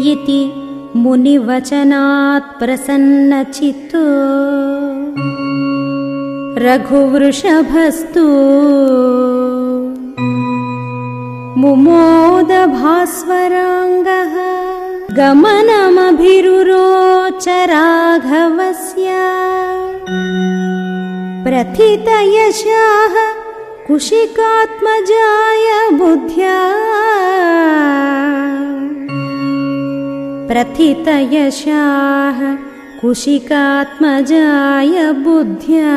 इति मुनिवचनात् प्रसन्नचित्तो। रघुवृषभस्तु मुमोदभास्वराङ्गः गमनमभिरुरोच राघवस्य प्रथितयशाः कुशिकात्मजाय बुद्ध्या प्रथितयशाः कुशिकात्मजाय बुद्ध्या